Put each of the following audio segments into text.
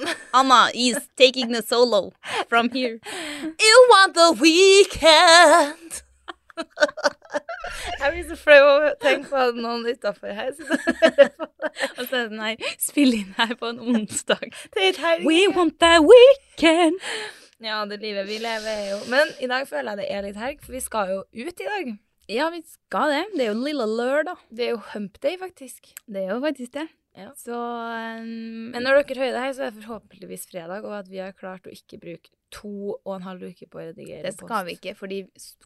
Anna is taking the solo from here. You want the weekend. Jeg blir så flau av å tenke på at noen utafor her og så er det her Spill inn her på en onsdag. We want that weekend. Ja, det livet vi lever er jo Men i dag føler jeg det er litt helg, for vi skal jo ut i dag. Ja, vi skal det. Det er jo lille lørdag. Det er jo hump day, faktisk. Det er jo faktisk det. Ja. Så um, Men når dere hører det her, så er det forhåpentligvis fredag, og at vi har klart å ikke bruke to og en halv uke på å redigere post. det skal vi ikke, fordi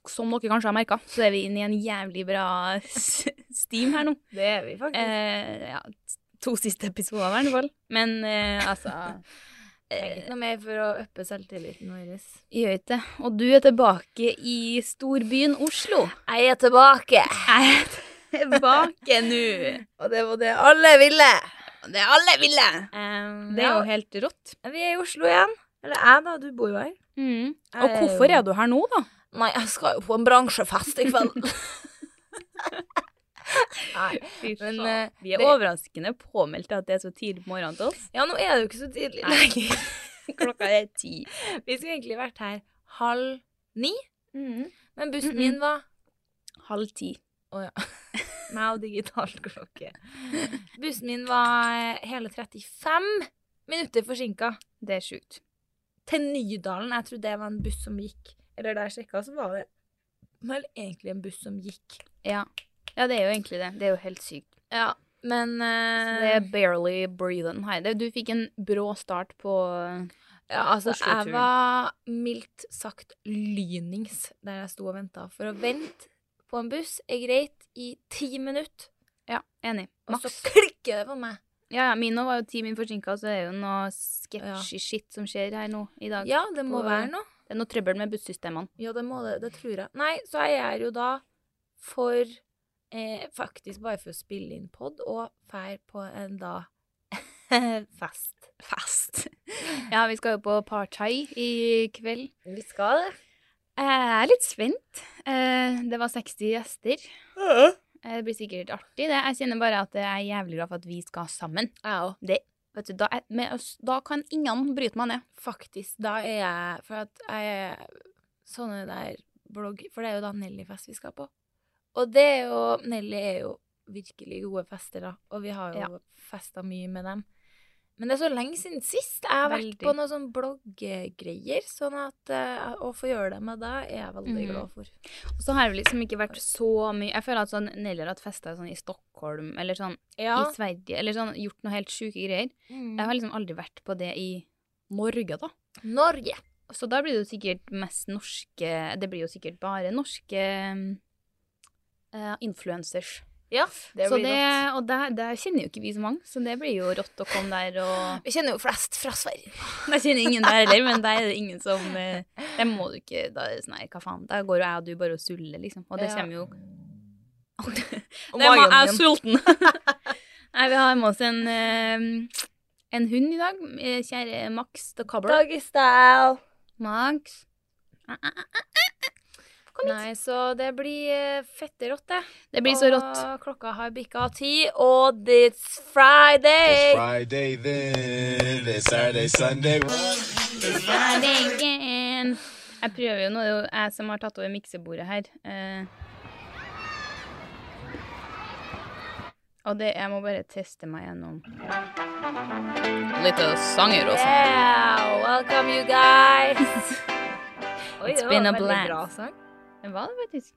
som dere kanskje har merka, så er vi inne i en jævlig bra steam her nå. Det er vi faktisk. Eh, ja, to siste episoder i hvert fall. Men eh, altså Trenger ikke noe mer for å uppe selvtilliten vår. Gjør ikke det. Og du er tilbake i storbyen Oslo. Jeg er tilbake! Jeg er tilbake nå. Og det var det alle ville. Det alle ville. Um, Det er jo helt rått. Vi er i Oslo igjen. Eller jeg, da. Du bor jo her. Mm. Og er hvorfor jo- er du her nå, da? Nei, jeg skal jo på en bransjefest i kveld. Nei, men uh, Vi er det- overraskende påmeldt at det er så tidlig på morgenen til oss. Ja, nå er det jo ikke så tidlig lenger. Klokka er ti. Vi skulle egentlig vært her halv ni, men bussen min var Halv ti. Å ja. Meg og digitalt klokke. Bussen min var hele 35 minutter forsinka Det er sjukt. til Nydalen. Jeg trodde det var en buss som gikk. Eller da jeg sjekka, så var det vel egentlig en buss som gikk. Ja. ja, det er jo egentlig det. Det er jo helt sykt. Ja, men eh, det er barely breathing her. Du fikk en brå start på ja, altså, jeg var mildt sagt lynings der jeg sto og venta. For å vente på en buss er greit i ti minutter, Ja, enig. og så klikker det for meg. Ja, ja, min nå var jo ti min forsinka, så det er jo noe sketchy shit som skjer her nå i dag. Ja, det må På- være noe. Det er noe trøbbel med bussystemene. Ja, det må det. Det tror jeg. Nei, så jeg er jo da for eh, Faktisk bare for å spille inn pod og fær på en da fest. Fest. Ja, vi skal jo på partai i kveld. Vi skal det. Jeg er litt spent. Eh, Det var 60 gjester. Eh, Det blir sikkert artig, det. Jeg kjenner bare at jeg er jævlig glad for at vi skal sammen. Ja. Det, vet du, da, er, med oss, da kan ingen bryte meg ned. Faktisk. Da er jeg For at jeg er sånne der blogg... For det er jo da Nelly-fest vi skal på. Og det er jo Nelly er jo virkelig gode fester, da. Og vi har jo Ja. festa mye med dem. Men det er så lenge siden sist. Jeg har vært på noen sånn blogggreier. Sånn at uh, å få gjøre det med deg, er jeg veldig mm. glad for. Og så har det liksom ikke vært så mye Jeg føler at sånn Nelly har hatt fester sånn i Stockholm eller sånn Ja. i Sverige, eller sånn gjort noe helt sjuke greier. Mm. Jeg har liksom aldri vært på det i Norge, da. Norge. Så da blir det jo sikkert mest norske Det blir jo sikkert bare norske uh, influencers. Ja, det blir det, rått. og der, der kjenner jo ikke vi så mange, så det blir jo rått å komme der og Vi kjenner jo flest fra Sverige. Jeg kjenner ingen der heller, men der er det ingen som Det Der må du ikke Da er sånn her, hva faen. Da går jo jeg og du bare og suller, liksom. Og det Ja. kommer jo Og er jeg er sulten. Nei, vi har med oss en, eh, en hund i dag. eh, Kjære Max the Cobbler. Doggy style. Max. Nei, så det blir eh, fette rått, det. Det blir så rått. Klokka har bikka ti, og it's Friday. It's Friday then, it's Saturday, Sunday. Friday again. Jeg prøver jo nå, det er jo jeg som har tatt over miksebordet her. Eh, og det, jeg må bare teste meg gjennom litt sanger også. Yeah, welcome you guys. Oi, It's det been var a blast. Det var det faktisk.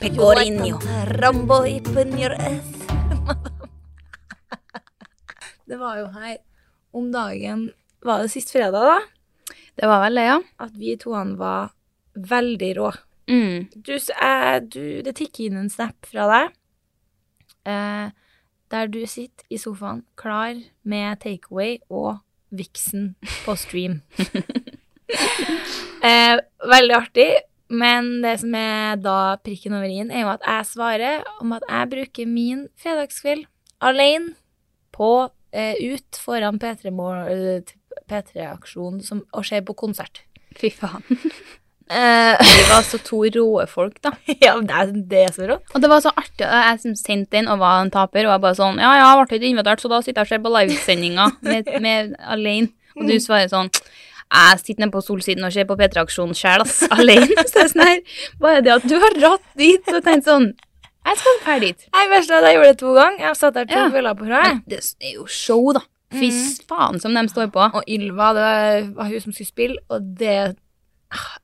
Pecorino. Rambo det var jo her om dagen Var det sist fredag, da? Det var vel det, ja. At vi toene var veldig rå. Mm. Du, eh, du, det tikker inn en snap fra deg. Eh, der du sitter i sofaen klar med takeaway og Vixen på stream. eh, veldig artig, men det som er da prikken over i-en, er jo at jeg svarer om at jeg bruker min fredagskveld alene på eh, ut foran P3 Mor- eh, P3-aksjon og ser på konsert. Fy faen. Eh, Vi var så to råe folk, da. ja, det er, det er så rått. Og det var så artig. Jeg sendte inn og var en taper, og jeg bare sånn Ja, ja, jeg ble ikke invitert, så da sitter jeg og ser på livesendinga med, med alene. Og du svarer sånn jeg sitter nede på Solsiden og ser på P3-aksjonen sjæl, ass, alene. Så det er sånn her, bare det at du har dratt dit og tenkt sånn Jeg skal dra dit. Nei, verst er at jeg gjorde det to ganger. Jeg satt der to Ja. kvelder på rad. Det er jo show, da. Fy faen som de står på. Og Ylva, det var hun som skulle spille, og det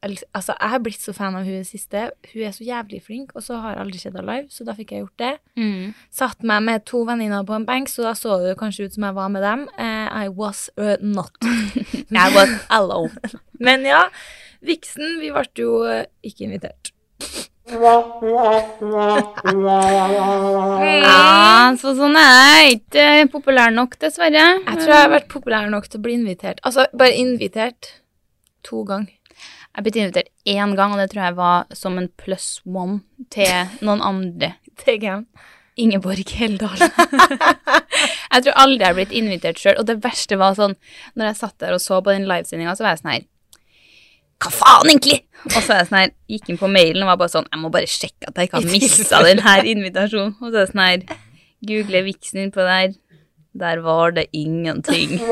Altså, jeg har blitt så fan av hun i det siste. Hun er så jævlig flink, og så har jeg aldri sett henne live, så da fikk jeg gjort det. Mm. Satt meg med to venninner på en benk, så da så det kanskje ut som jeg var med dem. Uh, I was uh, not. I was alone. Men ja, Vixen, vi ble jo eh, ikke invitert. Ja, så sånn er jeg ikke populær nok, dessverre. Jeg tror jeg har vært populær nok til å bli invitert. Altså, bare invitert to ganger. Jeg blitt invitert én gang, og det tror jeg var som en pluss one til noen andre. Til hvem? Ingeborg Heldal. jeg tror aldri jeg har blitt invitert sjøl. Og det verste var sånn, når jeg satt der og så på den livesendinga, så var jeg sånn her Hva faen, egentlig? Og så jeg sånn her, gikk inn på mailen og var bare sånn Jeg må bare sjekke at jeg ikke har mista den her invitasjonen. Og så er jeg sånn her Google viksen innpå der. Der var det ingenting.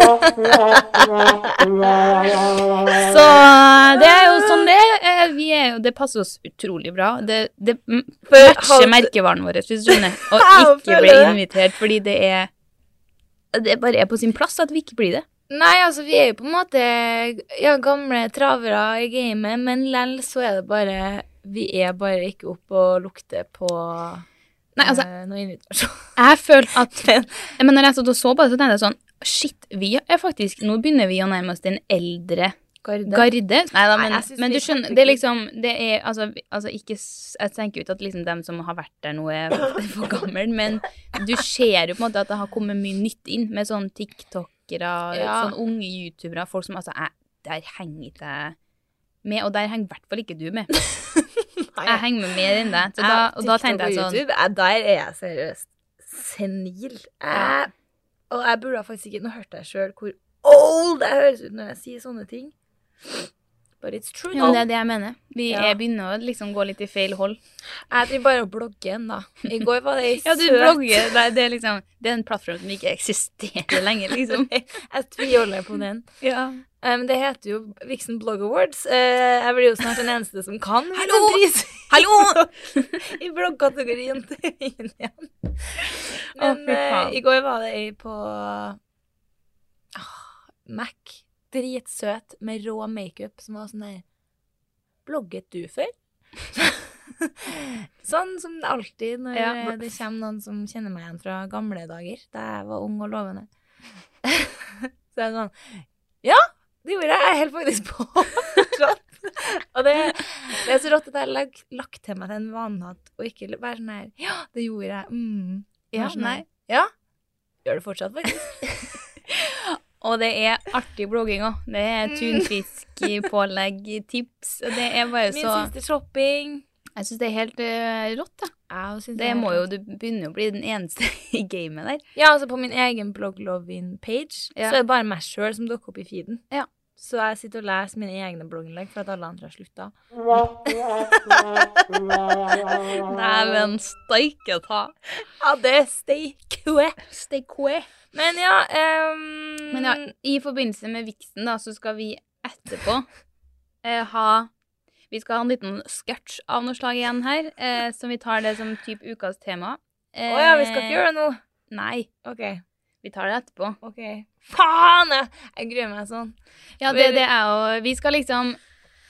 Så det er jo sånn det er. Vi er jo, det passer oss utrolig bra. Det, det matcher merkevaren vår, hvis du skjønner. Å ikke bli invitert fordi det er Det bare er på sin plass at vi ikke blir det. Nei, altså, vi er jo på en måte ja, gamle travere i gamet, men lell så er det bare Vi er bare ikke oppe og lukter på Nei, altså, noen invitasjon. jeg føler at Men når jeg satt og så på det, så tenkte jeg sånn Shit, vi er faktisk Nå begynner vi å nærme oss den eldre Garde. Garde? Neida, men, Nei, men, du skjønner, det er liksom Det er altså, altså ikke Jeg tenker jo ikke at liksom dem som har vært der nå, er for gamle, men du ser jo på en måte at det har kommet mye nytt inn, med sånn tiktokere, Ja. sånn unge youtubere, folk som altså jeg, Der henger ikke jeg med, og der henger i hvert fall ikke du med. Jeg henger med mer enn det. Så da, og da tenkte jeg sånn YouTube, Der er jeg seriøst senil. Jeg, og jeg burde faktisk ikke Nå hørte jeg sjøl hvor old jeg høres ut når jeg sier sånne ting. But it's true. Ja, det er det jeg mener. Vi Ja. er begynner å liksom gå litt i feil hold. Jeg driver bare og blogger ennå. I går var det ei Ja, du søt blogger. Det er, det er liksom Det er en plattform som ikke eksisterer lenger, liksom. Jeg tviholder på den. Ja. Um, det heter jo Vixen Blog Awards. Uh, jeg blir jo snart den eneste som kan Hallo! Hallo! I bloggkategorien til ingen igjen. Men oh, uh, i går var det ei på uh, Mac. Dritsøt, med rå makeup, som var sånn der Blogget du før? sånn som det alltid når Ja. det kommer noen som kjenner meg igjen fra gamle dager, da jeg var ung og lovende. Så er det sånn Ja, det gjorde jeg. Jeg holder faktisk på fortsatt. Og det, det er så rått at jeg har lag- lagt til meg den vanen å ikke være sånn her Ja, det gjorde jeg. Mm. Ja, sånn nei. Ja. Gjør det fortsatt, faktisk. Og det er artig blogging òg. Det er tunfisk, pålegg, tips. Og det er bare så Min siste shopping. Jeg syns det er helt uh, rått, da. Det er må jo. Du begynner jo å bli den eneste i gamet der. Ja, altså på min egen blogg Lovin page Ja. så er det bare meg sjøl som dukker opp i feeden. Ja. Så jeg sitter og leser mine egne blogginnlegg for at alle andre har slutta. Dæven steike ta. Ja, det er steikue. Steikwe. Men ja um... Men ja, i forbindelse med viksen, da, så skal vi etterpå eh, ha Vi skal ha en liten sketsj av noe slag igjen her, eh, som vi tar det som type ukas tema. Å ja, vi skal ikke gjøre det nå? Nei, OK. Vi tar det etterpå. ok. Faen! Jeg, gruer meg sånn. Ja, det, det er jo Vi skal liksom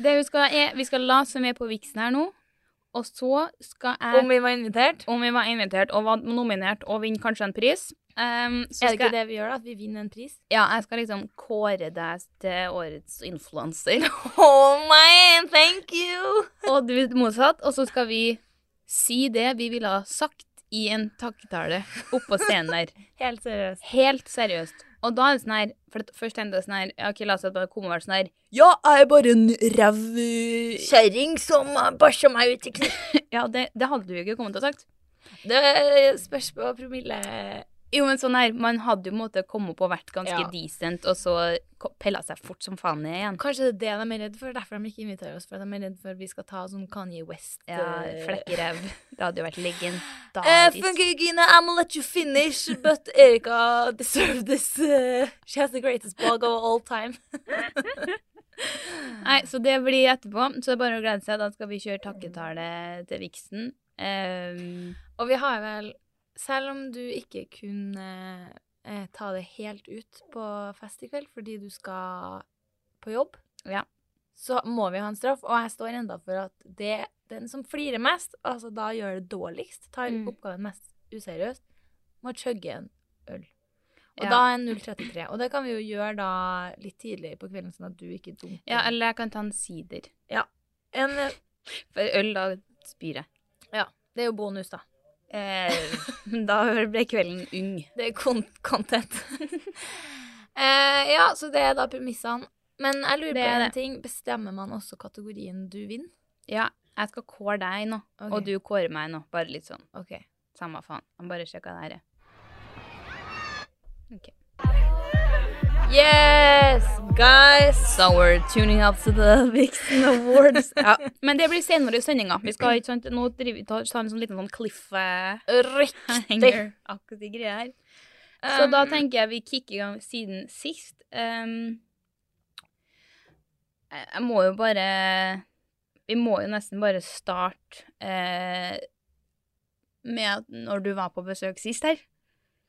Det vi skal, er, vi skal late som vi er på viksen her nå, og så skal jeg Om vi var invitert? om vi var invitert og var nominert og vinner kanskje en pris. Um, så Er det ikke det vi gjør, da? At vi vinner en pris? Ja, jeg skal liksom kåre deg til årets influenser. Oh man, thank you! og du motsatt. Og så skal vi si det vi ville ha sagt i en takketale oppå scenen der. Helt seriøst. Helt seriøst. Og da er det sånn her For at først tenkte jeg sånn her Ok, la oss si at det kommer sånn her Ja, jeg er bare en ræv eh, Kjerring som bæsja meg ut i kne. Ja, det, det hadde du jo ikke kommet til å sagt. Det spørs på promille. Jo, men sånn her, man hadde jo måttet komme opp og vært ganske Ja. decent, og så pella seg fort som faen ned igjen. Kanskje det er det de er redd for, derfor de ikke inviterer oss. For de er redd for at vi skal ta sånn Kanye West Ja, eh, Flekkerev. Det hadde jo vært Eh, legendarisk. funky Gina, I'm gonna let you finish, but Erika deserves this. Uh, she has the greatest blog of all time. Nei, så det blir etterpå. Så det er bare å glede seg. Da skal vi kjøre takketale til Vixen. Um, Og vi har vel, selv om du ikke kunne eh, ta det helt ut på fest i kveld fordi du skal på jobb, Ja. så må vi ha en straff. Og jeg står enda for at det, den som flirer mest, altså da gjør det dårligst, tar Mm. oppgaven mest useriøst, må chugge en øl. Og Ja. da er 0,33. Og det kan vi jo gjøre da litt tidligere på kvelden, sånn at du ikke dumper. ja, eller jeg kan ta en sider. en, eh, For øl, da spyr jeg. ja, det er jo bonus, da. Eh, da ble kvelden ung. Det er con content. eh, ja, så det er da premissene. Men jeg lurer Det på en ting. Bestemmer man også kategorien du vinner? Ja, jeg skal kåre deg nå, okay. og du kårer meg nå. Bare litt sånn. OK. Samme faen. Jeg bare sjekker det her. jeg. Yes, guys! So we're tuning up to the Vixen Awards. ja. Men det blir senere i sendinga. Vi skal ikke sant, nå drive, ta, tar en sånn liten sånn cliff Riktig. Akkurat de greier her. Så da Um, tenker jeg vi kicker i gang siden sist. Um, jeg må jo bare Vi må jo nesten bare starte eh, med at når du var på besøk sist her.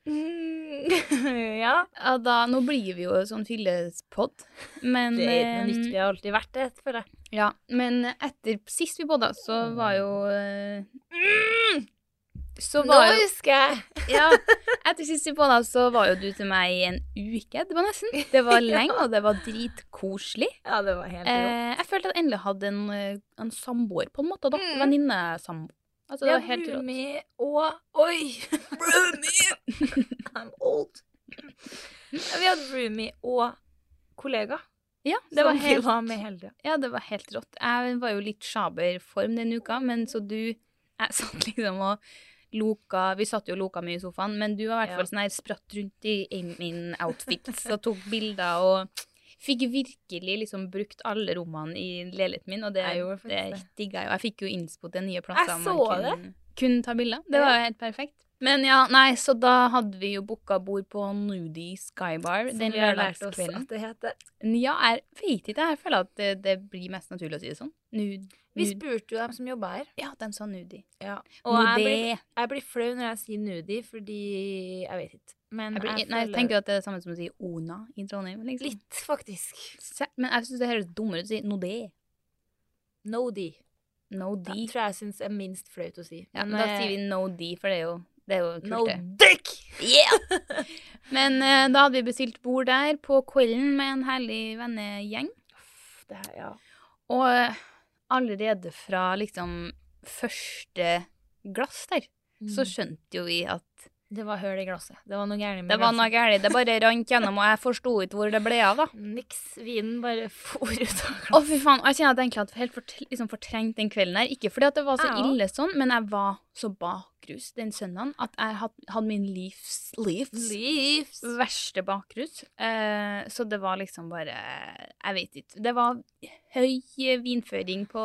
ja. Ja, da, nå blir vi jo sånn fyllespodd, men Det er noe eh, nytt. Vi har alltid vært det, føler jeg. Ja, men etter sist vi podda, så var jo eh, Så Nå jo husker jeg! Ja, etter sist vi podda, så var jo du til meg i en uke. Det var nesten. Det var lenge, og det var dritkoselig. Ja, det var helt rått. Eh, jeg følte at jeg endelig hadde en, en samboer, på en måte. da. Mm. Venninnesamboer. Altså, det var helt rått. roomie og Oi! roomie! I'm old. Vi hadde roomie og kollega. Ja, det var helt var med hele tida. Ja, det var helt rått. Jeg var jo litt sjaber form den uka, men så du Jeg satt liksom og loka Vi satt jo og loka mye i sofaen, men du var i hvert Ja. fall sånn her spratt rundt i, i min outfit og tok bilder og fikk virkelig liksom brukt alle rommene i leiligheten min, og det, Jeg gjorde det digga jeg. Og jeg fikk jo innspo til nye plasser Jeg man så det! kunne ta bilder. Det var jo helt perfekt. Men ja, nei, så da hadde vi jo booka bord på Nudie Skybar Som den vi har lært oss at det heter. Ja, jeg vet ikke. Jeg føler at det, det blir mest naturlig å si det sånn. Nud, Vi spurte jo dem som jobba her. Ja, de sa nudie. Ja. Og jeg blir, jeg blir flau når jeg sier nudie, fordi Jeg vet ikke. Men Jeg, blir, jeg nei, jeg tenker at det er det samme som å si Ona i Trondheim. Liksom. Litt, faktisk. Men jeg syns det høres dummere ut å si nodie. Nodie. Det tror jeg syns er minst flaut å si. Ja, Men, da eh, sier vi nodie, for det er jo, det er jo kult, No det. dick! Yeah! Men eh, da hadde vi bestilt bord der på kvelden med en herlig vennegjeng. Det her, ja. Og eh, allerede fra liksom første glass der, så skjønte jo vi at Det var høl i glasset. Det var noe gærent med det var noe gærlig. Det bare rant gjennom, og jeg forsto ikke hvor det ble av, da. Niks. Vinen bare for ut av Å, oh, fy faen. Jeg kjenner at jeg egentlig hadde helt fort, liksom fortrengt den kvelden her. Ikke fordi at det var så ille sånn, men jeg var så bakrus den søndagen at jeg had, hadde min livs, livs, Livs. verste bakrus. Eh, så det var liksom bare Jeg vet ikke. Det var høy vinføring på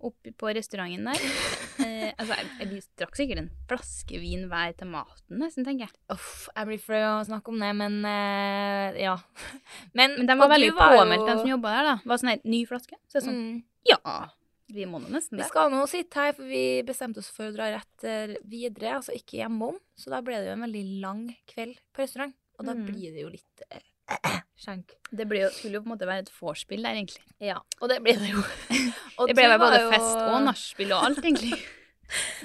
oppe på restauranten der. Eh, altså, jeg, jeg, drakk sikkert en flaske vin hver til maten, nesten, tenker jeg. Uff, jeg blir flau å snakke om det, men eh, ja. Men, Men de var veldig var jo- de som jobba der. da. Var sånn her, ny flaske. Så jeg sånn, Mm. ja, vi må nå nesten det. Vi skal nå sitte her, for vi bestemte oss for å dra rett eh, videre, altså ikke hjemom. Så da ble det jo en veldig lang kveld på restaurant, og da Mm. blir det jo litt eh, skjenk. Det jo, skulle jo på en måte være et vorspiel der, egentlig. Ja, og det ble det jo. Det ble jo vel både jo- fest og nachspiel og alt, egentlig.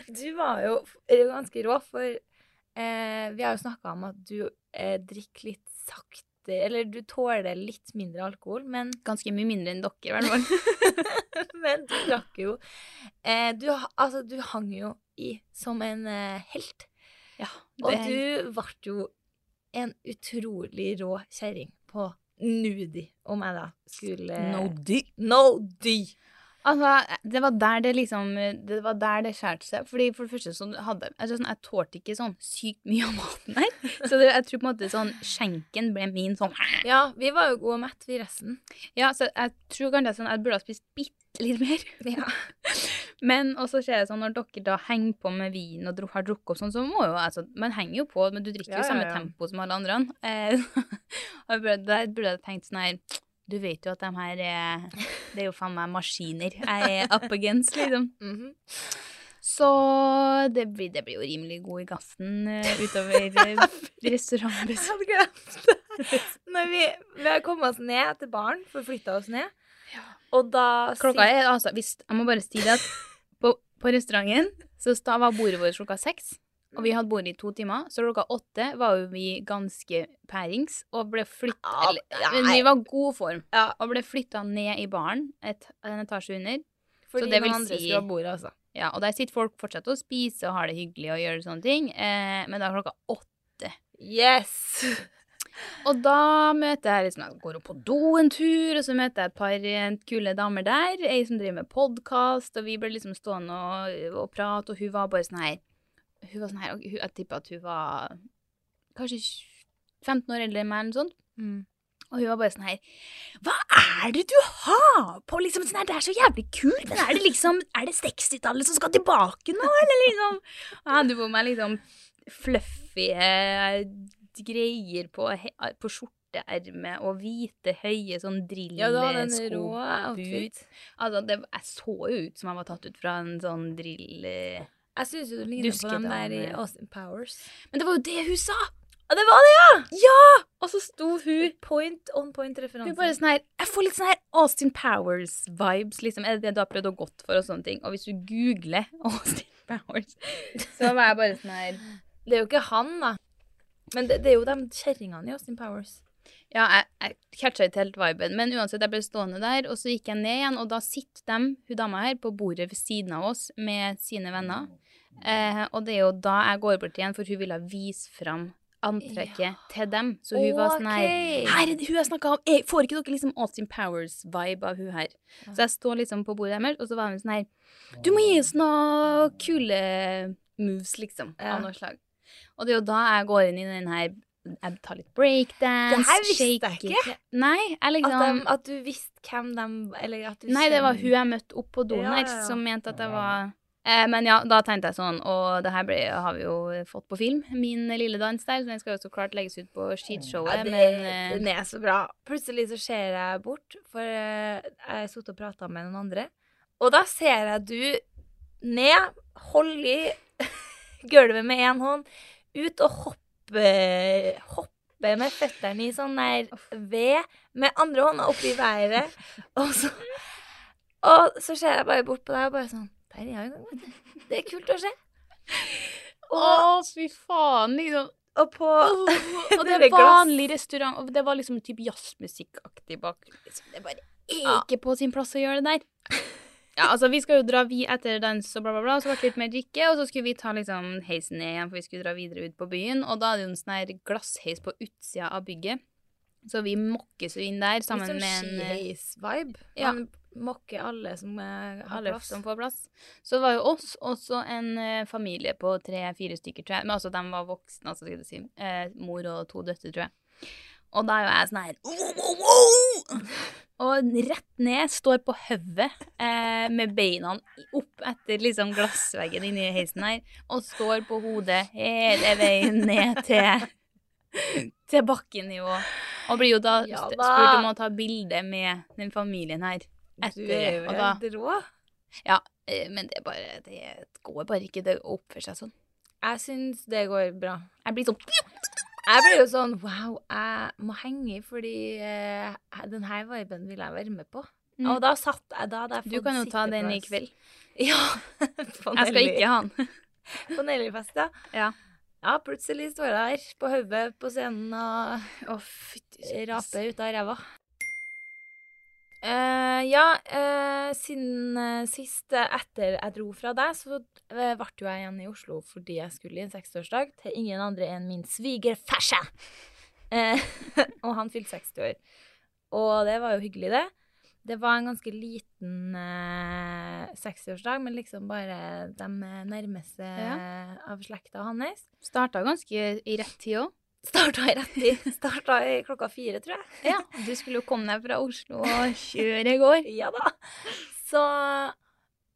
Du var jo ganske rå, for eh, vi har jo snakka om at du eh, drikker litt sakte, eller du tåler litt mindre alkohol, men, Ganske mye mindre enn dere, i hvert fall. men du drakk jo eh, du, Altså, du hang jo i som en eh, helt. Ja, Og du ble jo en utrolig rå kjerring på nudi, om jeg da skulle No dy. No dy! Altså, det var der det liksom Det var der det skjærte seg. Fordi for det første så hadde altså, sånn, Jeg tålte ikke sånn sykt mye av maten her. Så det, jeg tror på en måte sånn skjenken ble min sånn Ja, vi var jo gode og mette, vi resten. Ja, så jeg tror kanskje sånn, jeg burde ha spist bitte litt mer. Ja. Men og så det sånn, når dere da henger på med vin og har drukket og sånn, så må jo altså Man henger jo på, men du drikker jo i ja, samme ja. tempo som alle andre. Eh, og da burde, jeg tenkt sånn her Du vet jo at de her er Det er jo faen meg maskiner jeg er up against, liksom. Mhm. Så det blir, det blir jo rimelig god i gassen uh, utover restaurantbesøk. Jeg hadde glemt det. Når vi, vi har kommet oss ned til baren, forflytta oss ned, og da Klokka er altså hvis, Jeg må bare si det at på, restauranten så var bordet vårt klokka seks. Og vi hadde bordet i to timer, så klokka åtte var jo vi ganske pærings og ble flytta ja, Men vi var god form. Ja. Og ble flytta ned i baren, et, en etasje under. Fordi så det vil si- skulle ha bordet, altså. Ja, og der sitter folk fortsatt og spiser og har det hyggelig og gjør sånne ting. Eh, men da er klokka åtte. Yes! Og da møter jeg liksom, jeg går opp på do en tur, og så møter jeg et par kule damer der. Ei som driver med podkast, og vi ble liksom stående og, og prate, og hun var bare sånn her Hun var sånn her, og hun, Jeg tipper at hun var kanskje 15 år eldre enn meg, eller noe sånt. Mm. Og hun var bare sånn her Hva er det du har på? liksom sånn her, Det er så jævlig kult, men er det liksom Er det 60-tallet som skal tilbake nå, eller liksom jeg hadde på meg liksom fluffy eh, greier på, på skjorteermet og hvite, høye sånn drillsko. Ja. Altså, det, jeg så jo ut som jeg var tatt ut fra en sånn drill... eh. Jeg syns jo du ligner på den der i. Austin Powers. Men det var jo det hun sa! Ja, det var det, ja! Ja! Og så sto hun Point on point referanse. Hun bare sånn her Jeg får litt sånn her Austin Powers-vibes, liksom. Er det det du har prøvd å gått for, og sånne ting? Og hvis du googler Austin Powers, så var jeg bare sånn her Det er jo ikke han, da. Men det, det er jo de kjerringene i Austin Powers. Ja, jeg, jeg catcha ikke helt viben, men uansett, jeg ble stående der, og så gikk jeg ned igjen, og da sitter dem, hun dama her, på bordet ved siden av oss med sine venner. Eh, og det er jo da jeg går bort igjen, for hun ville vise fram antrekket til dem. Så hun var sånn her Her er det hun jeg snakka om! Jeg, får ikke dere liksom Austin Powers-vibe av hun her? Så jeg står liksom på bordet deres, og så var hun sånn her Du må gi oss noen kule moves, liksom, Ja. av noe slag. Og det er jo da jeg går inn i den her Jeg tar litt breakdance, Det her visste jeg ikke. Nei, jeg At, de, at du visste hvem de Eller at du Nei, det var hun jeg møtte opp på doen Ja, her, ja, ja. som mente at jeg var eh, Men ja, da tenkte jeg sånn, og det her ble, har vi jo fått på film, min lille dans der, så den skal jo så klart legges ut på skitshowet, Ja, det, men eh, den er så bra. Plutselig så ser jeg bort, for eh, jeg satt og prata med noen andre. Og da ser jeg du ned, Hold i gulvet med én hånd, ut og hoppe, hoppe med føttene i sånn der ved, med andre hånda opp i været. Og så, og så ser jeg bare bort på deg og bare sånn Der er jeg i gang, vet du. Det er kult å se. Å, fy faen, liksom. Og på Og det er er vanlig restaurant, og det var liksom typ jazzmusikkaktig bak. Liksom. Det bare er ikke på sin plass å gjøre det der. Ja, altså Vi skal jo dra vi etter dans og bla, bla, bla. Så ble det litt mer drikke, og så skulle vi ta liksom heisen ned igjen, for vi skulle dra videre ut på byen. Og da er det jo en sånn glassheis på utsida av bygget. Så vi mokkes jo inn der sammen Litt med sånn en eh, skiheis-vibe. Ja. Man mokker alle som eh, har alle plass. som får plass. Så det var jo oss, og så en eh, familie på tre-fire stykker, tror jeg. Men altså, de var voksne, altså, skal jeg si. Eh, mor og to døtre, tror jeg. Og da er jo jeg sånn her «Wow, wow, wow!» Og rett ned, står på hodet eh, med beina opp etter liksom glassveggen inni heisen her, og står på hodet hele veien ned til, til bakkenivå. Og blir jo da Ja spurt om å ta bilde med den familien her. Du er jo helt rå. ja, eh, men det bare Det går bare ikke det oppfører seg sånn. Jeg syns det går bra. Jeg blir sånn Jeg blir jo sånn wow, jeg må henge i, fordi uh, denne viben vil jeg være med på. Mm. Og da satt jeg da hadde jeg Du kan jo ta den i kveld. Ja. Jeg skal ikke ha den. På Nellyfest, ja. Ja. Ja, plutselig står jeg der på hodet på scenen og oh, raper ut av ræva. Eh, ja, uh, siden uh, sist etter jeg dro fra deg, så ble jo jeg igjen i Oslo fordi jeg skulle i en 60-årsdag til ingen andre enn min svigerfarse. Og han fylte 60 år. Og det var jo hyggelig, det. Det var en ganske liten eh, 60-årsdag, men liksom bare de nærmeste av slekta hans. Starta ganske i rett tid òg. Starta i rett i. Starta i klokka fire, tror jeg. Ja. Du skulle jo komme deg fra Oslo og kjøre i går. Ja da. Så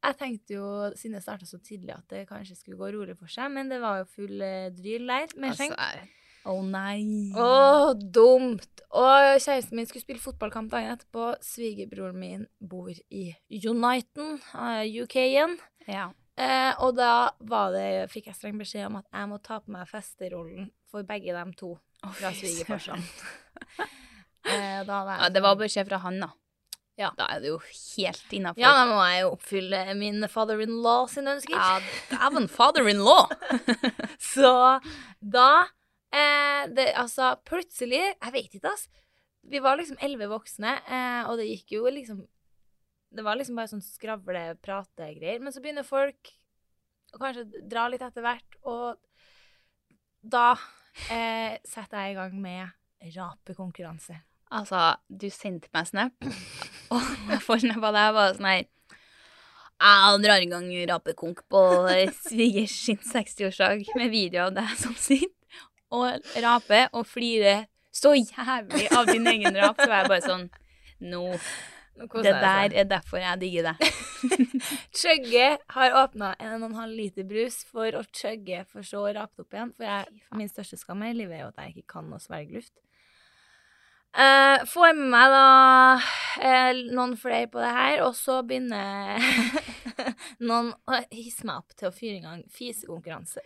jeg tenkte jo, siden det starta så tidlig, at det kanskje skulle gå rolig for seg, men det var jo full eh, dryl der. med skjenk. Altså, Å nei. Å, dumt! Og kjæresten min skulle spille fotballkamp dagen etterpå. Svigerbroren min bor i Uniten, uh, UK igjen. Ja. Eh, og da var det, fikk jeg streng beskjed om at jeg må ta på meg festerollen for begge dem to fra svigerfarsan. eh, ja. Det var sånn- beskjed fra han, da. Ja. Da er det jo helt innafor. Ja, da må jeg jo oppfylle min father-in-law sin ønsker. Ja, dæven father-in-law! Så da eh, det, Altså, plutselig Jeg vet ikke, ass. Vi var liksom elleve voksne, eh, og det gikk jo liksom Det var liksom bare sånn skravle-prate-greier. Men så begynner folk å kanskje dra litt etter hvert, og da eh, setter jeg i gang med rapekonkurranse. Altså, du sendte meg snap, og jeg får snap av deg, bare sånn her Jeg drar i gang rapekonk på svigers sin 60-årsdag med video av deg som sitter og raper og flirer så jævlig av din egen rap, så var jeg bare sånn Nå, koser det der er derfor jeg digger deg. Chugge har åpna en og en halv liter brus for å chugge, for så å rape det opp igjen. For jeg, min største skam i livet er jo at jeg ikke kan å svelge luft. Uh, får med meg da uh, noen flere på det her, og så begynner noen å hisse meg opp til å fyre i gang fisekonkurranse.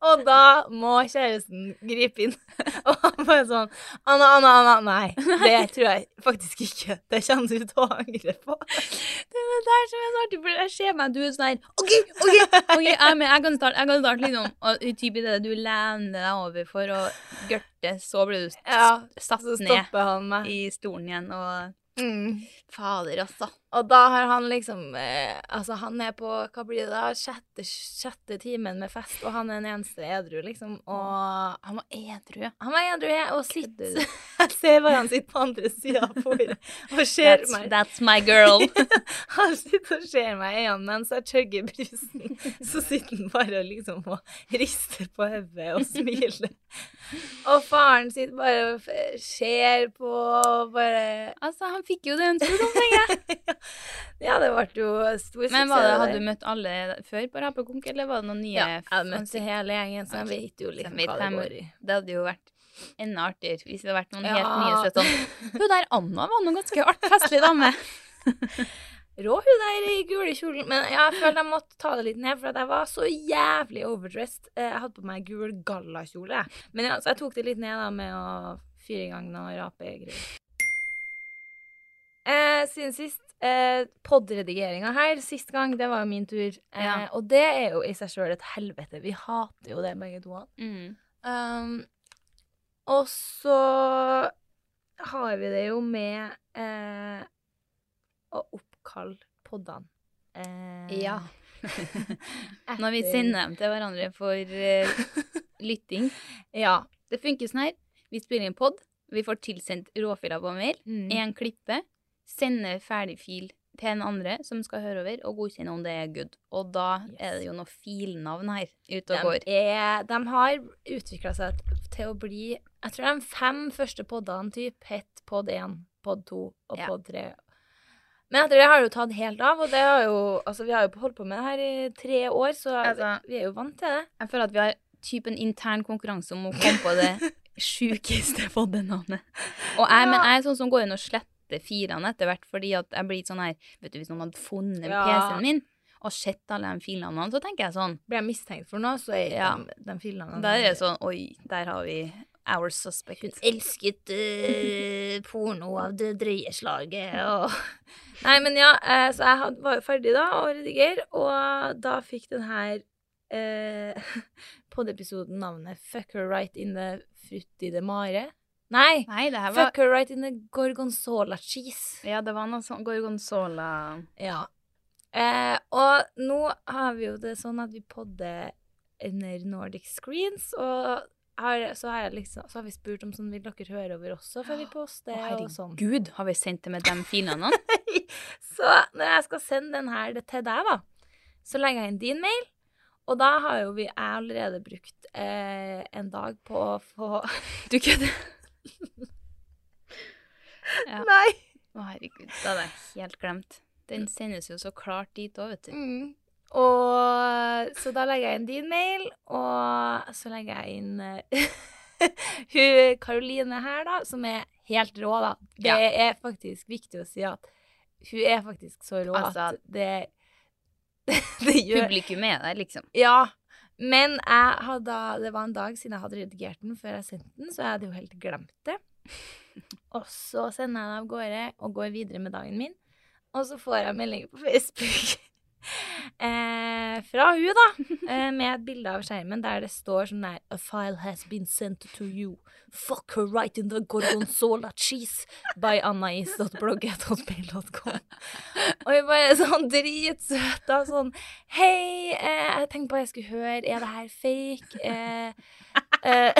Og da må kjæresten gripe inn. Og han bare sånn Anna, Anna, Anna, nei. Det tror jeg faktisk ikke. Det kommer du til å angre på. Det er det der som er så artig, for jeg ser meg, du er sånn her OK, OK, ok, jeg, er med, jeg kan starte, jeg kan starte liksom. Og typisk det du lener deg over for å gørte, så blir du satt Ja, Så ned han meg. i stolen igjen, og Mm. Fader, altså. Og da har han liksom eh, Altså, han er på hva blir det da, sjette, sjette timen med fest, og han er den eneste edru, liksom. Og Han var edru. han var edru, jeg, og sitter? Jeg ser bare han sitter på andre sida av bordet og ser meg. that's my girl. Han sitter og ser meg i øynene mens jeg chugger brusen. Så sitter han bare og liksom og rister på hodet og smiler. Og faren sitter bare og ser på og bare altså, han fikk jo det en tur om, tenker jeg. Ja, det ble jo stor suksess. Men det, hadde du møtt alle før på Rapekonk, eller var det noen nye? Ja, jeg møtte hele gjengen, så jeg vet jo litt liksom hva det går i. Det hadde jo vært enda artigere hvis det hadde vært noen Ja. helt nye sett sånn Hun der Anna var noen ganske art, festlig dame. Rå hun der i gule kjolen. Men jeg følte jeg måtte ta det litt ned, for jeg var så jævlig overdressed. Eh, Jeg hadde på meg gul gallakjole. Men ja, så jeg tok det litt ned da med å fyre i gang noe rapegreier. Eh, siden sist, eh, podredigeringa her, sist gang, det var jo min tur. Eh, Ja. Og det er jo i seg sjøl et helvete. Vi hater jo det, begge to. Mm. Um, og så har vi det jo med eh, å oppkalle poddene. Eh, Ja. Når vi sender dem til hverandre for eh, lytting. Ja. Det funker sånn her. Vi spiller inn pod. Vi får tilsendt råfiler på mail. Mm. En klippe. Sender ferdig fil til en andre som skal høre over, og godkjenne om det er good. Og da Yes. er det jo noe filnavn her ute og De, går. er, de har utvikla seg til å bli Jeg tror de fem første poddene typ het pod 1, pod 2 og Ja. pod 3. Men etter det har det jo tatt helt av, og det har jo, altså, vi har jo holdt på med det her i tre år, så Altså- vi er jo vant til det. Jeg føler at vi har typen intern konkurranse om å komme på det sjukeste poddenavnet. Og jeg, men jeg er sånn som går inn og sletter filene etter hvert, fordi at jeg blir sånn her Vet du, hvis noen hadde funnet Ja. PC-en min og sett alle de filene, så tenker jeg sånn Blir jeg mistenkt for noe, så er Ja. de, de filene Da er det sånn Oi, der har vi our suspect. Hun elsket uh, porno av det drøye slaget og Nei, men ja, eh, så jeg var jo ferdig da å redigere, og da fikk den her eh, podiepisoden navnet 'Fuck her right in the frutti de mare'. Nei! Nei, det her var Fuck her right in the gorgonzola cheese. Ja, det var noe sånn gorgonzola Ja. Eh, og nå har vi jo det sånn at vi podder under Nordic Screens, og har, så, har liksom, så har vi spurt om sånn vil dere høre over også før vi poster, Å, sånn. herregud, har vi sendt det med de filene? så når jeg skal sende den her til deg, da, så legger jeg inn din mail, og da har jo vi allerede brukt eh, en dag på å få Du kødder? Ja. Nei! Å, herregud, det hadde jeg helt glemt. Den sendes jo så klart dit òg, vet du. Mm. Og så da legger jeg inn din mail, og så legger jeg inn eh, hun Karoline her, da, som er helt rå, da. Det Ja. er faktisk viktig å si at hun er faktisk så rå Altså, at det, det gjør Publikum er der, liksom. Ja. Men hadde, det var en dag siden jeg hadde redigert den før jeg sendte den, så jeg hadde jo helt glemt det. Og så sender jeg den av gårde og går videre med dagen min. Og så får jeg melding på Facebook eh, fra hun da, eh, med et bilde av skjermen der det står sånn der A file has been sent to you. Fuck her right in the gorgonzola cheese by anais.blogget.mail.com. Og hun bare sånn dritsøt da, sånn Hei, eh, jeg tenkte på jeg skulle høre, er det her fake? Eh, eh,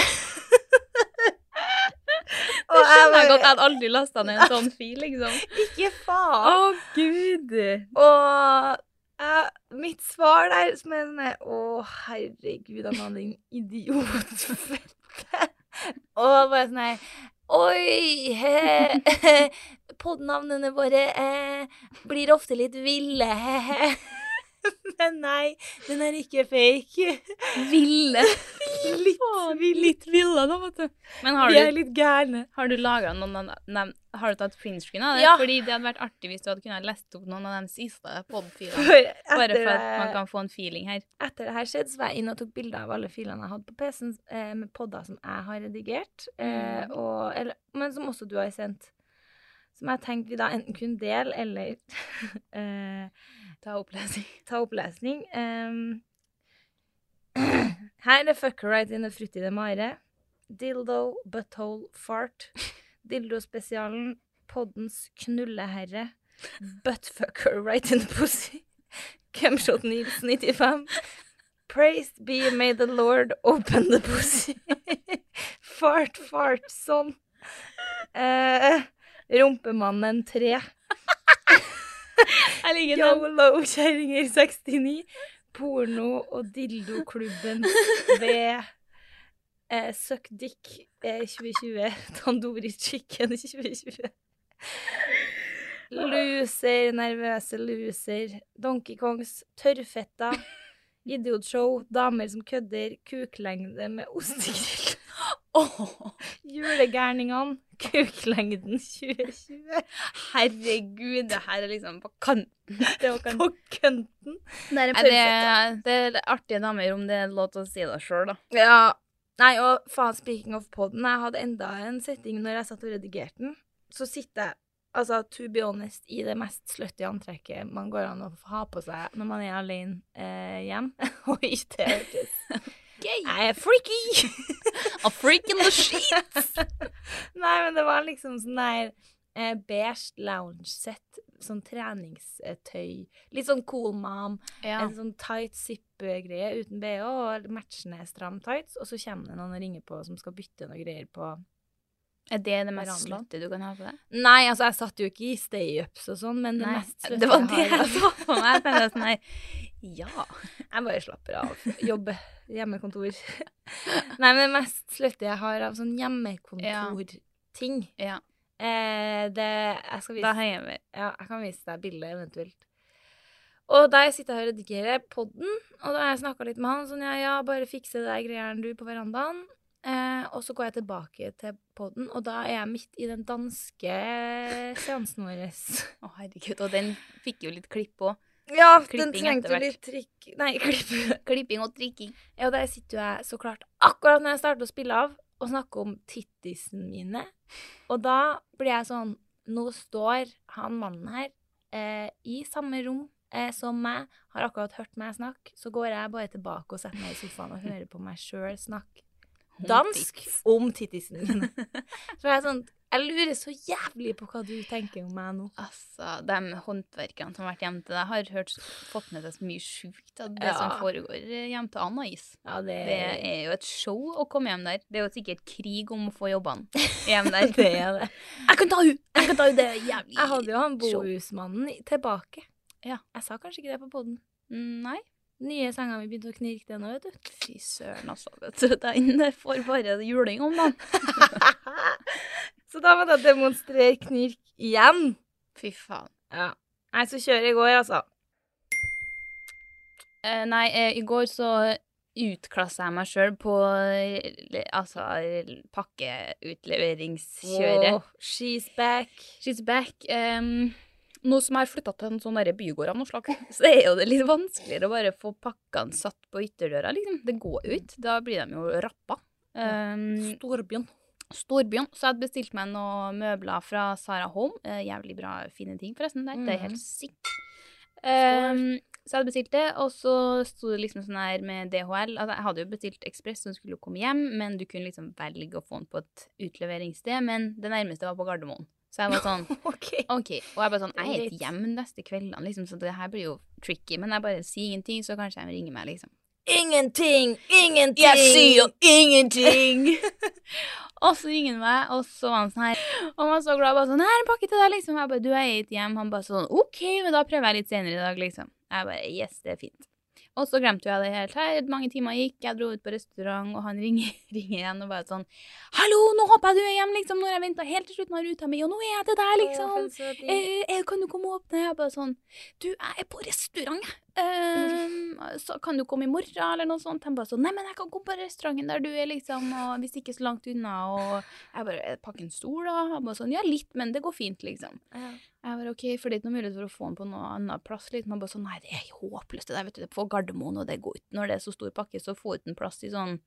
Det skjønner jeg godt. Jeg hadde aldri lasta ned en sånn fil, liksom. Ikke faen! Å, gud! Og eh, mitt svar der som er sånn Å, herregud, Anna, din idiotfette. Og bare sånn her Oi! he, Podnavnene våre eh, blir ofte litt ville. Men nei, den er ikke fake. Ville. Litt ville. Litt ville, da, vet du. Men har Vi er du, litt gærne. har du laga noen av dem Har du tatt printscreen av det? Ja. Fordi det hadde vært artig hvis du hadde kunnet lest opp noen av de siste podfilene. Bare for at man kan få en feeling her. etter det her skjedde, så var jeg inne og tok bilder av alle filene jeg hadde på PC-en eh, med podder som jeg har redigert, eh, Mm. og, eller, men som også du har sendt. Som jeg tenkte vi da enten kunne dele eller eh, Ta opplesning. ta opplesning. Um, her er Fucker Right in the fruttide Mare. Dildo, Butthole, Fart. Dildo-spesialen. Poddens knulleherre. Buttfucker Right in the Pussy. Cumshot Nils 95. Praised be may the Lord open the pussy. fart, fart, sånn. Uh, Rumpemannen 3. Jeg ligger. Yolo-kjerringer 69. Porno- og dildoklubben ved eh, Suck Dick eh, 2020. Tandori Chicken 2020. Loser, nervøse loser. Donkey Kongs, tørrfetta. Idiotshow, damer som kødder, kuklengde med ostegrill. Julegærningene, kuklengden 2020. Herregud, det her er liksom på kanten. Det var kanten. På kønten. er det, det er artige damer, om det er lov til å si det sjøl, da. Ja. Nei, og faen, speaking of podden, jeg hadde enda en setting når jeg satt og redigerte den. Så sitter jeg, altså to be honest, i det mest slutty antrekket man går an å ha på seg når man er alene eh, hjem. Oi, det hørtes gay. Jeg er freaky! A freak in the sheets. Nei, men det var liksom sånn der eh, beige lounge-sett. Sånn treningstøy. Litt sånn cool mom. Ja. En sånn tight zip-greie uten bh og matchende stram tights. Og så kommer det noen og ringer på som skal bytte noen greier på Er det det mest slutte du kan ha på deg? Nei, altså, jeg satt jo ikke i stay-ups og sånn, men det Nei, mest sløtte det var det jeg så for meg. Jeg tenkte sånn her Ja. Jeg bare slapper av. Jobbe. Hjemmekontor. Nei, men det mest sløtte jeg har av sånn hjemmekontorting ja. eh, Det Jeg skal vise Da henger vi. Ja, jeg kan vise deg bildet eventuelt. Og da jeg sitter her og redigerer podden, og da har jeg snakka litt med han sånn ja, ja, bare fikse der greiene du på verandaen. Eh, og så går jeg tilbake til podden, og da er jeg midt i den danske seansen vår. Å, herregud. Og den fikk jo litt klipp òg. Ja, Klipping den trengte litt trikk Nei, klipp. Klipping og trikking. Ja, og der sitter jo jeg så klart akkurat når jeg starter å spille av, og snakker om tittisen mine. Og da blir jeg sånn Nå står han mannen her eh, i samme rom eh, som meg, har akkurat hørt meg snakke, så går jeg bare tilbake og setter meg i sofaen og hører på meg sjøl snakke dansk om tittisen. Så jeg er sånn Jeg lurer så jævlig på hva du tenker om meg nå. Altså, de håndverkerne som har vært hjemme til deg, har hørt, fått med seg så mye sjukt av det Ja. som foregår hjemme til Anais. Ja, det, Det er jo et show å komme hjem der. Det er jo sikkert krig om å få jobbene hjemme der. det er det. Jeg kan ta henne! Jeg kan ta henne! Det er jævlig Jeg hadde jo han bohusmannen tilbake. Ja. Jeg sa kanskje ikke det på poden. Nei. Nye senga mi begynte å knirke det nå, vet du. Fy søren, altså. Vet du, den får bare juling om dagen. Så da måtte jeg demonstrere knirk igjen. Fy faen. Ja. Nei, så kjører jeg i går, altså. Eh, nei, eh, i går så utklassa jeg meg sjøl på eh, altså pakkeutleveringsskjøret. Wow, she's back. She's back. Um, nå som jeg har flytta til en sånn bygård av noe slag, så er jo det litt vanskeligere å bare få pakkene satt på ytterdøra, liksom. Det går jo ikke. Da blir de jo rappa. Um, Storbjørn. Storbyen. Så jeg hadde bestilt meg noen møbler fra Sara Home. Uh, jævlig bra, fine ting, forresten. Der. Det er helt sykt. Um, så jeg hadde bestilt det, og så sto det liksom sånn her med DHL. Altså, jeg hadde jo bestilt Ekspress som skulle komme hjem, men du kunne liksom velge å få den på et utleveringssted. Men det nærmeste var på Gardermoen. Så jeg var sånn OK. OK. Og jeg bare sånn Jeg er ikke hjemme neste kveldene, liksom, så det her blir jo tricky. Men jeg bare sier ingenting, så kanskje de ringer meg, liksom. Ingenting! Ingenting! Jeg sier ingenting! og så ringer han meg, og så var han sånn her Og han var så glad. bare sånn 'Her er en pakke til deg', liksom. Jeg bare 'Du, er ikke hjemme'. Han bare sånn 'OK, men da prøver jeg litt senere i dag', liksom. Jeg bare 'Yes, det er fint'. Og så glemte jeg det helt her. Mange timer gikk, jeg dro ut på restaurant, og han ringer, ringer igjen og bare sånn 'Hallo, nå håper jeg du er hjemme', liksom. Når jeg venta helt til slutten av ruta mi, og nå er jeg til deg, liksom. Eh, eh, kan du komme og åpne? Jeg bare sånn Du, jeg er på restaurant, jeg. Ehm, så kan du komme i morgen, eller noe sånt? Han bare sånn Nei, men jeg kan komme på restauranten der du er, liksom, og hvis ikke så langt unna. Og jeg bare Pakke en stol, da? Han bare sånn Ja, litt, men det går fint, liksom. Ja. Jeg bare OK, for det er ikke noe mulighet for å få den på noe annet plass, liksom. Han bare sånn Nei, det er håpløst, det der, vet du. På Gardermoen, og det går ikke. Når det er så stor pakke, så få ut en plass i sånn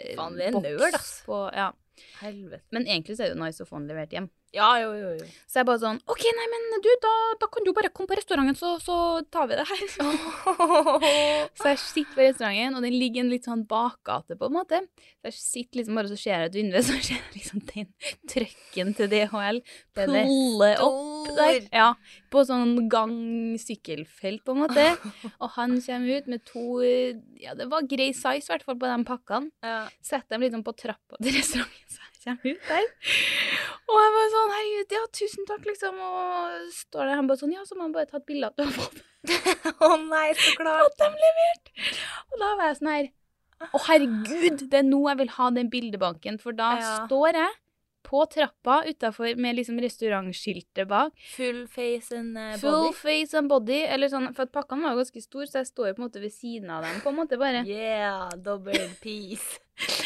eh, er boks ass. På, ja. Helvete. Men egentlig så er det jo nice å få den levert hjem. Ja, jo, jo, jo. Så jeg bare sånn OK, nei, men du, da, da kan du bare komme på restauranten, så, så tar vi det her. så jeg sitter på restauranten, og den ligger en litt sånn bakgate, på en måte. Så jeg sitter liksom bare, så ser jeg et vinduet, så ser jeg liksom den trøkken til DHL pulle opp der. Ja, på sånn gang-sykkelfelt, på en måte. Og han kommer ut med to Ja, det var grei size, i hvert fall, på de pakkene. Ja. Setter dem liksom på trappa til restauranten, kommer ut der. Og jeg bare sånn, herregud, ja, tusen takk, liksom. Og står der, han bare sånn, ja, så må han bare ta et bilde at du har fått Å nei, så klart. fått dem levert. Og da var jeg sånn her, å herregud, det er nå jeg vil ha den bildebanken, for da Ja. står jeg på trappa utenfor med liksom restaurantskiltet bak. Full face and body. Full face and body, eller sånn, for at pakkene var ganske store, så jeg står jo på en måte ved siden av dem, på en måte bare. Yeah, double piece.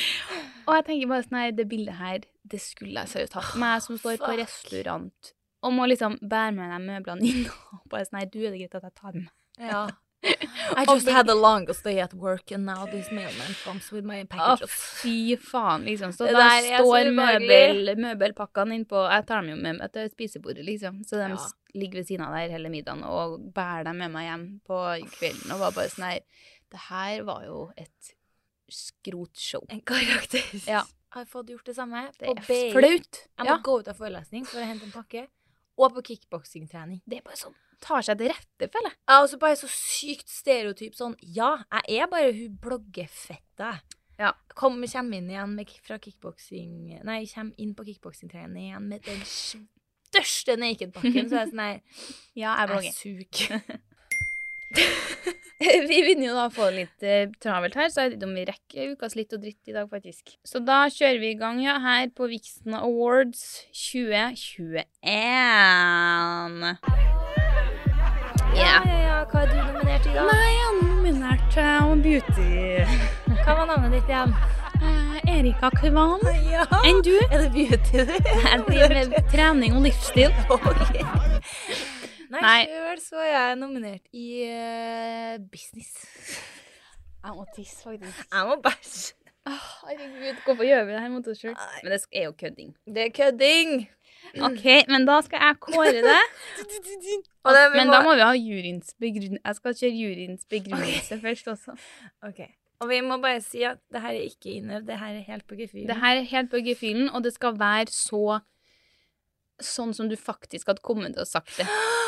Og jeg tenker bare sånn her, det bildet her, det skulle jeg seriøst hatt. Meg som står på Fuck. restaurant, og må liksom bære med de møblene inn, og bare sånn her, du er det greit at jeg tar med. Ja. I just had the longest day at work, and now this mailman comes with my Å, packages. fy faen, liksom. Så Det der er så står ubehagelig. møbel, møbelpakkene innpå Jeg tar dem jo med meg til spisebordet, liksom. Så de Ja. s- ligger ved siden av der hele middagen og bærer dem med meg hjem på kvelden. Og var bare sånn her Det her var jo et skrotshow. En karakter. Ja. Har fått gjort det samme. Det er flaut. Jeg må Ja. gå ut av forelesning for å hente en pakke. Og på kickboksingtrening. Det er bare sånn tar seg til rette, føler jeg. Ja, og så bare så sykt stereotyp sånn Ja, jeg er bare hun bloggefetta. Ja. Kom, kjem inn igjen med, fra kickboksing Nei, kjem inn på kickboksingtrening igjen med den største nakenpakken, så er jeg sånn her Ja, jeg Jeg blogger. suger. Vi begynner jo da å få det litt eh, travelt her, så jeg vet ikke om vi rekker ukas litt og dritt i dag, faktisk. Så da kjører vi i gang, ja, her på Vixen Awards 2021. Ja, Ja. ja. Hva er du nominert i, dag? Nei, jeg er nominert til Beauty. Hva var navnet ditt igjen? Uh, Erika Kvan. Ja. Enn du? Er det beauty, du? Driver med trening og livsstil. Nei, Nei. sjøl så er jeg nominert i uh, business. Jeg må tisse, faktisk. Jeg må bæsje. Herregud, hvorfor gjør vi det her mot oss sjøl? Men det er jo kødding. Det er kødding. OK, men da skal jeg kåre det. Og det, men Men da må vi ha juryens begrunnelse. Jeg skal kjøre juryens begrunnelse først også. Ok. Og vi må bare si at det her er ikke innøvd, det her er helt på gefühlen. Det her er helt på gefühlen, og det skal være så Sånn som du faktisk hadde kommet til å sagt det.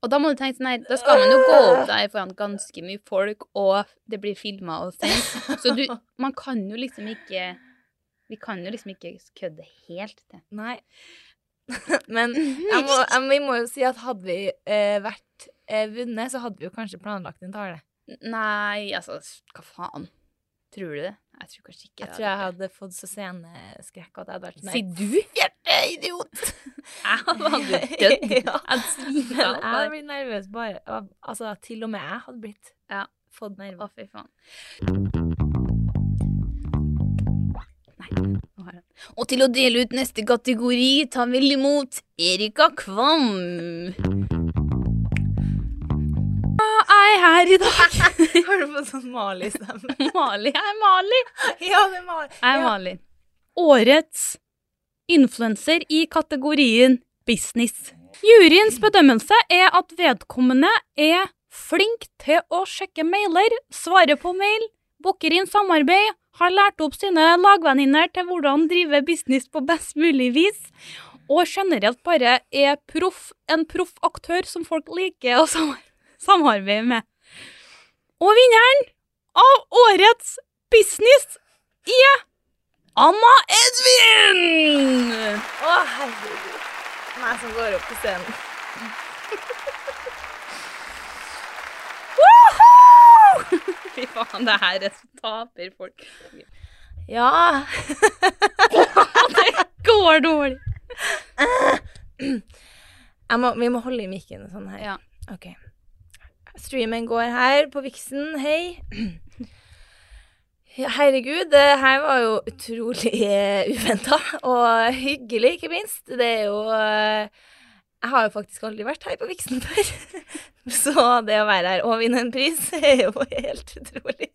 Og da må du tenke sånn her, da skal man jo gå opp der foran ganske mye folk, og det blir filma og sendt. Så du, man kan jo liksom ikke Vi kan jo liksom ikke kødde helt til. Nei. Men jeg må, jeg, vi må jo si at hadde vi eh, vært eh, vunnet, så hadde vi jo kanskje planlagt en tale. Nei, altså, hva faen? Tror du det? Jeg tror kanskje ikke det. Jeg tror jeg hadde fått så sceneskrekk at jeg hadde vært med. Sier du? Idiot! Jeg hadde dødd. Jeg Ja. hadde Men av. jeg blir nervøs bare Altså, til og med jeg hadde blitt Ja. fått Å, fy faen. Nei, jeg. Og til å dele ut neste kategori tar vi imot Erika Kvam. Jeg er her i dag. Har du fått sånn Mali-stemme? Mali. Jeg er Mali. ja, det er Mali. Jeg er Ja. Mali. Årets influenser i kategorien business. Juryens bedømmelse er at vedkommende er flink til å sjekke mailer, svare på mail, booker inn samarbeid, har lært opp sine lagvenninner til hvordan drive business på best mulig vis, og generelt bare er proff, en proff aktør som folk liker å samarbeide med. Og vinneren av årets business er Anna Edvin! Å, herregud. Meg som går opp på scenen. Fy faen, det her er så taper folk. Ja. Det Går dårlig. Må, vi må holde i mikken sånn her. Ja. Ok. Streamen går her på Vixen. Hei. Herregud, det her var jo utrolig uh, uventa og hyggelig, ikke minst. Det er jo eh, Jeg har jo faktisk aldri vært her på Viksen før. Så det å være her og vinne en pris er jo helt utrolig.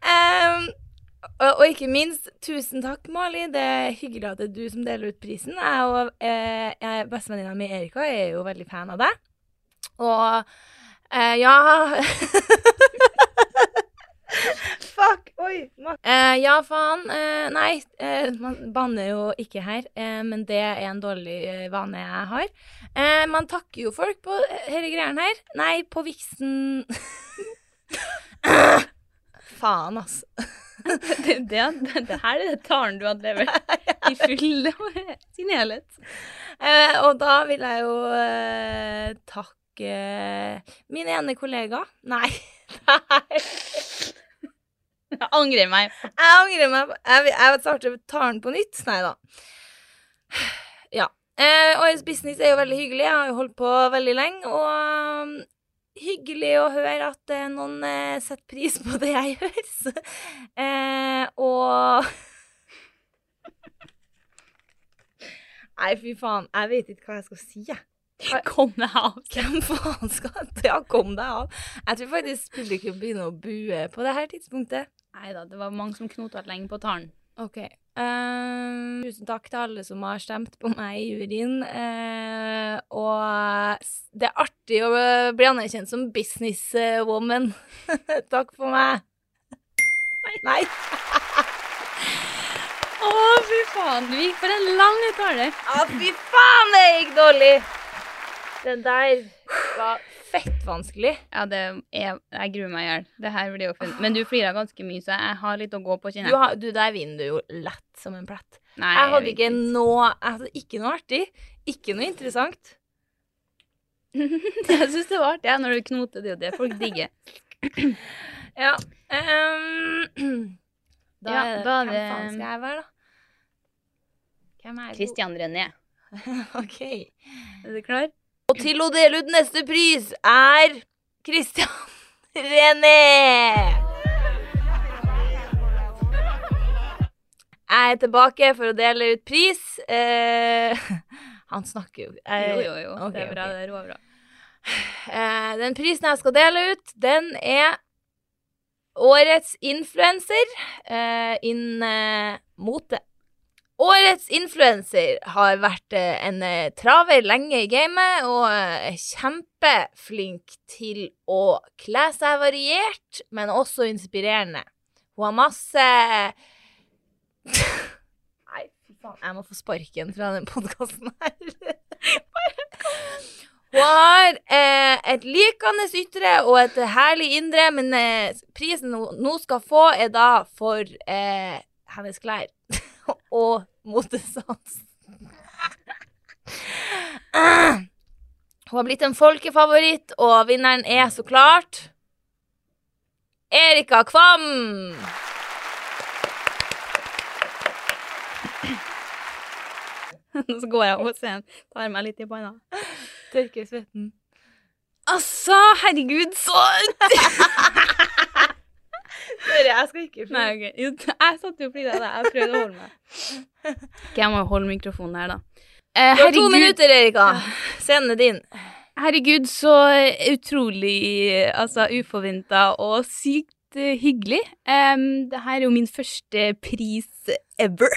um, og, og ikke minst, tusen takk, Mali. Det er hyggelig at det er du som deler ut prisen. Jeg og eh, bestevenninna mi Erika er jo veldig fan av deg. Og eh, ja Fuck! Oi. Eh, ja, faen. Uh, nei, man banner jo ikke her, men det er en dårlig vane jeg har. Man takker jo folk på disse greiene her. Nei, på viksen Faen, altså. Det, det, det her er det talen du hadde levert i full sin helhet. Og da vil jeg jo eh, min ene kollega. Nei, nei. Jeg angrer meg. Jeg angrer meg. Jeg, jeg starter talen på nytt. Nei da. Ja. Eh, Årets business er jo veldig hyggelig. Jeg har jo holdt på veldig lenge. Og um, hyggelig å høre at eh, noen eh, setter pris på det jeg gjør. Så, eh, og Nei, fy faen. Jeg vet ikke hva jeg skal si, jeg. Kom deg av. Hvem faen skal Ja, kom deg av. Jeg tror faktisk publikum begynner å bue på det her tidspunktet. Nei da, det var mange som knota lenge på talen. OK. Eh, tusen takk til alle som har stemt på meg i juryen. Uh, og det er artig å eh, bli anerkjent som businesswoman. takk for meg. Nei. Å, fy faen. Du gikk for en lang tale. Ja, fy faen, det gikk dårlig! Den der var fett vanskelig. Ja, det er Jeg gruer meg i hjel. Det her blir jo funnet. Men du flirer ganske mye, så jeg har litt å gå på, kjenner jeg. du der vinner du jo lett som en plett. Nei, Jeg hadde ikke noe Jeg hadde ikke noe artig. Ikke noe interessant. Jeg syns det var artig, når du knoter. Det er jo det folk digger. Ja. Um, da Ja, er det Hvem faen skal jeg være, da? Hvem er? Christian René. OK. Er du klar? Og til å dele ut neste pris er Christian René. Jeg er tilbake for å dele ut pris. Eh, han snakker jo eh, Jo, jo, jo. Okay, det er bra. Okay. Det er råbra. Eh, den prisen jeg skal dele ut, den er Årets influenser eh, innen eh, mote. Årets influenser har vært eh, en eh, traver lenge i gamet og eh, er kjempeflink til å kle seg variert, men også inspirerende. Hun har masse Nei, fy faen. Jeg må få sparken fra den podkasten her. Hun har eh, et likende ytre og et herlig indre, men eh, prisen hun nå skal få, er da for eh, hennes klær og motesans. Hun har blitt en folkefavoritt, og vinneren er så klart Erika Kvam. Så går jeg over scenen, tar meg litt i panna. Tørker svetten. Altså, herregud, så Sorry, jeg skal ikke Nei, ok. Jo, jeg satt jo og flirte av deg. Jeg prøvde å holde meg. Ok, jeg må holde mikrofonen her, da. Eh, Du har to minutter, Erika. Scenen er din. Herregud, så utrolig altså, uforventa og sykt uh, hyggelig. Um, det her er jo min første pris ever.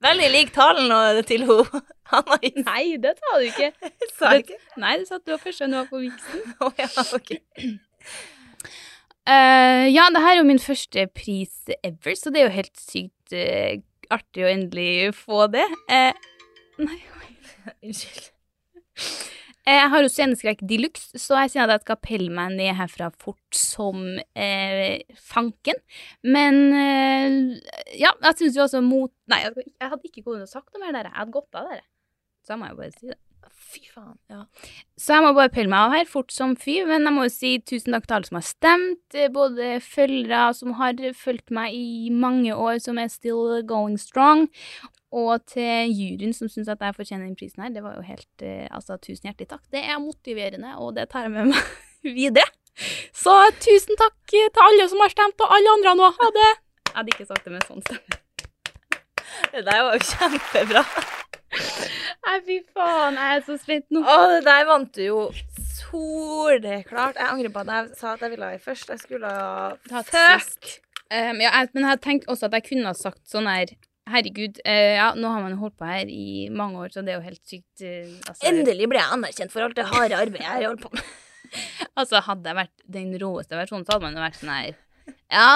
Veldig lik talen til ho. Hanna Is. Nei, det sa du ikke. Sa jeg ikke? Nei, det sa du første gang du var på viksen. Oh, ja, okay. Uh, ja, det her er jo min første pris ever, så det er jo helt sykt uh, artig å endelig få det. Uh, nei, Unnskyld. Jeg har jo sceneskrekk de luxe, så jeg sier at jeg skal pelle meg ned herfra fort som eh, fanken. Men eh, ja, jeg syns jo også mot Nei, jeg, jeg hadde ikke gått inn og sagt noe mer der. Jeg hadde gått av der. Så jeg må jo bare si det. Fy faen. Ja. Så jeg må bare pelle meg av her fort som fy, men jeg må jo si tusen takk til alle som har stemt, eh, både følgere som har fulgt meg i mange år, som er still going strong, og til juryen som syns at jeg fortjener den prisen her. Det var jo helt eh, Altså, tusen hjertelig takk. Det er motiverende, og det tar jeg med meg videre. Så tusen takk til alle som har stemt, og alle andre nå. Ha det. Jeg hadde ikke sagt det med sånn stemme. Det der var jo kjempebra. Nei, fy faen, jeg er så spent nå. Å, det der vant du jo soleklart. Jeg angrer på at jeg sa at jeg ville ha først. Jeg skulle ha Tatt Fuck! Um, ja, jeg, men jeg tenkte tenkt også at jeg kunne ha sagt sånn her Herregud, uh, ja, nå har man holdt på her i mange år, så det er jo helt sykt Uh, altså, Endelig ble jeg anerkjent for alt det harde arbeidet jeg har holdt på med. altså, hadde jeg vært den råeste versjonen, så hadde man jo vært sånn her Ja,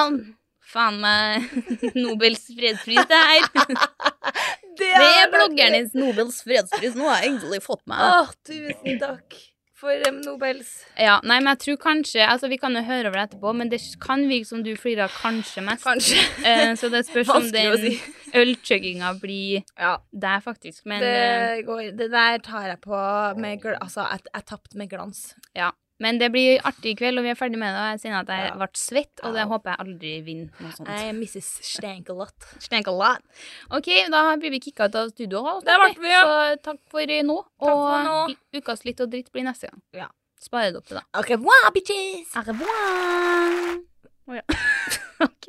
faen meg Nobels fredspris, det her. Det er bloggernes Nobels fredspris. Nå har jeg endelig fått meg Å, tusen takk for um, Nobels. Ja, nei, men jeg tror kanskje Altså, vi kan jo høre over det etterpå, men det kan virke som du flirer kanskje mest. Kanskje. Uh, så det spørs om den si. ølchugginga blir Ja. der, faktisk. Men eh, det, går, det der tar jeg på med gl Altså, jeg, jeg tapte med glans. Ja, men det blir artig i kveld, og vi er ferdig med det. og Jeg sier at jeg ble svett, og det håper jeg aldri vinner noe sånt. Jeg er Mrs. lot. Stank a lot. OK, da blir vi kicka ut av også. Det ble vi, ja. Så takk for nå. Takk og for nå. i- ukas litt og dritt blir neste gang. Ja. Spare det opp til da. Au revoir, bitches! Au revoir. Å ja. OK.